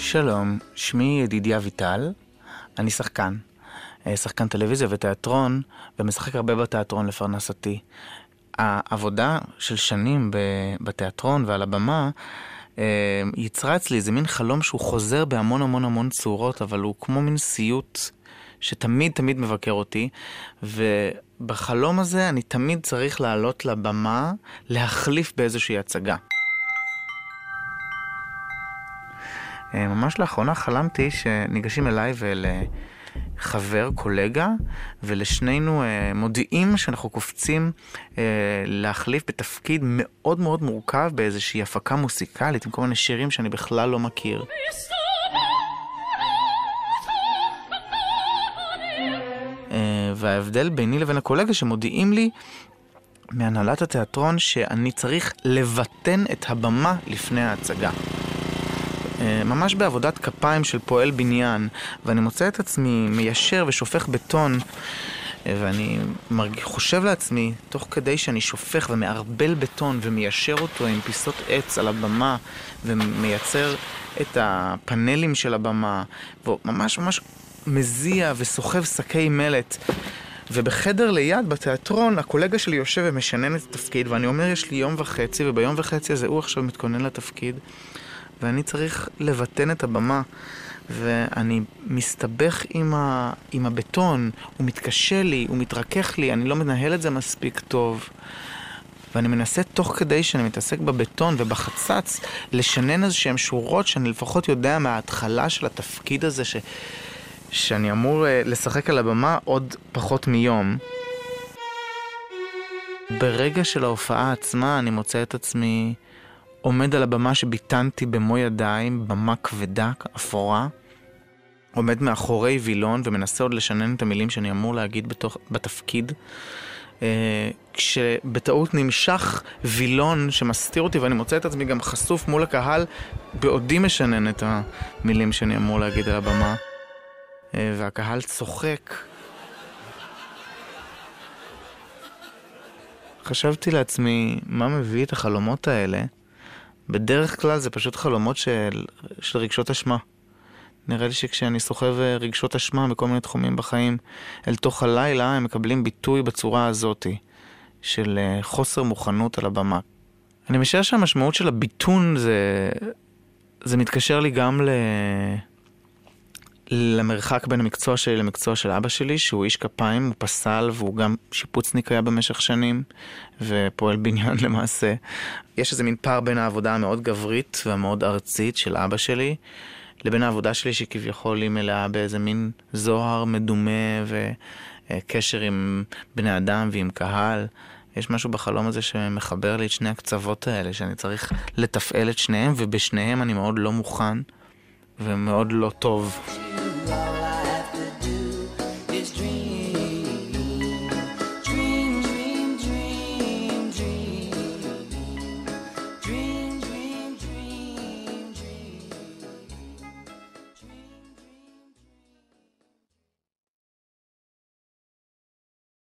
שלום, שמי ידידיה ויטל, אני שחקן. אה, שחקן טלוויזיה ותיאטרון, ומשחק הרבה בתיאטרון לפרנסתי. העבודה של שנים בתיאטרון ועל הבמה אה, יצרה אצלי איזה מין חלום שהוא חוזר בהמון המון המון צורות, אבל הוא כמו מין סיוט שתמיד תמיד מבקר אותי, ובחלום הזה אני תמיד צריך לעלות לבמה, להחליף באיזושהי הצגה. אה, ממש לאחרונה חלמתי שניגשים אליי ולחבר, קולגה, ולשנינו אה, מודיעים שאנחנו קופצים אה, להחליף בתפקיד מאוד מאוד מורכב באיזושהי הפקה מוסיקלית עם כל מיני שירים שאני בכלל לא מכיר. וההבדל ביני לבין הקולגה שמודיעים לי מהנהלת התיאטרון שאני צריך לבטן את הבמה לפני ההצגה. אה, ממש בעבודת כפיים של פועל בניין, ואני מוצא את עצמי מיישר ושופך בטון, אה, ואני. חושב לעצמי, תוך כדי שאני שופך ומערבל בטון ומיישר אותו עם פיסות עץ על הבמה, ומייצר את הפאנלים של הבמה, וממש ממש מזיע וסוחב שקי מלט. ובחדר ליד, בתיאטרון, הקולגה שלי יושב ומשנן את התפקיד, ואני אומר, יש לי יום וחצי, וביום וחצי הזה הוא עכשיו מתכונן לתפקיד. ואני צריך לבטן את הבמה, ואני מסתבך עם, ה... עם הבטון, הוא מתקשה לי, הוא מתרכך לי, אני לא מנהל את זה מספיק טוב. ואני מנסה תוך כדי שאני מתעסק בבטון ובחצץ לשנן איזה שהן שורות שאני לפחות יודע מההתחלה של התפקיד הזה ש... שאני אמור uh, לשחק על הבמה עוד פחות מיום. ברגע של ההופעה עצמה אני מוצא את עצמי עומד על הבמה שביטנתי במו ידיים, במה כבדה, אפורה, עומד מאחורי וילון ומנסה עוד לשנן את המילים שאני אמור להגיד בתוך, בתפקיד. Uh, כשבטעות נמשך וילון שמסתיר אותי ואני מוצא את עצמי גם חשוף מול הקהל בעודי משנן את המילים שאני אמור להגיד על הבמה uh, והקהל צוחק. חשבתי לעצמי, מה מביא את החלומות האלה? בדרך כלל זה פשוט חלומות של, של רגשות אשמה. נראה לי שכשאני סוחב אה, רגשות אשמה בכל מיני תחומים בחיים אל תוך הלילה, הם מקבלים ביטוי בצורה הזאתי, של אה, חוסר מוכנות על הבמה. אני משער שהמשמעות של הביטון זה, זה מתקשר לי גם ל... למרחק בין המקצוע שלי למקצוע של אבא שלי, שהוא איש כפיים, הוא פסל והוא גם שיפוצניק היה במשך שנים, ופועל בניין למעשה. יש איזה מין פער בין העבודה המאוד גברית והמאוד ארצית של אבא שלי, לבין העבודה שלי שכביכול היא מלאה באיזה מין זוהר מדומה וקשר עם בני אדם ועם קהל. יש משהו בחלום הזה שמחבר לי את שני הקצוות האלה, שאני צריך לתפעל את שניהם, ובשניהם אני מאוד לא מוכן ומאוד לא טוב.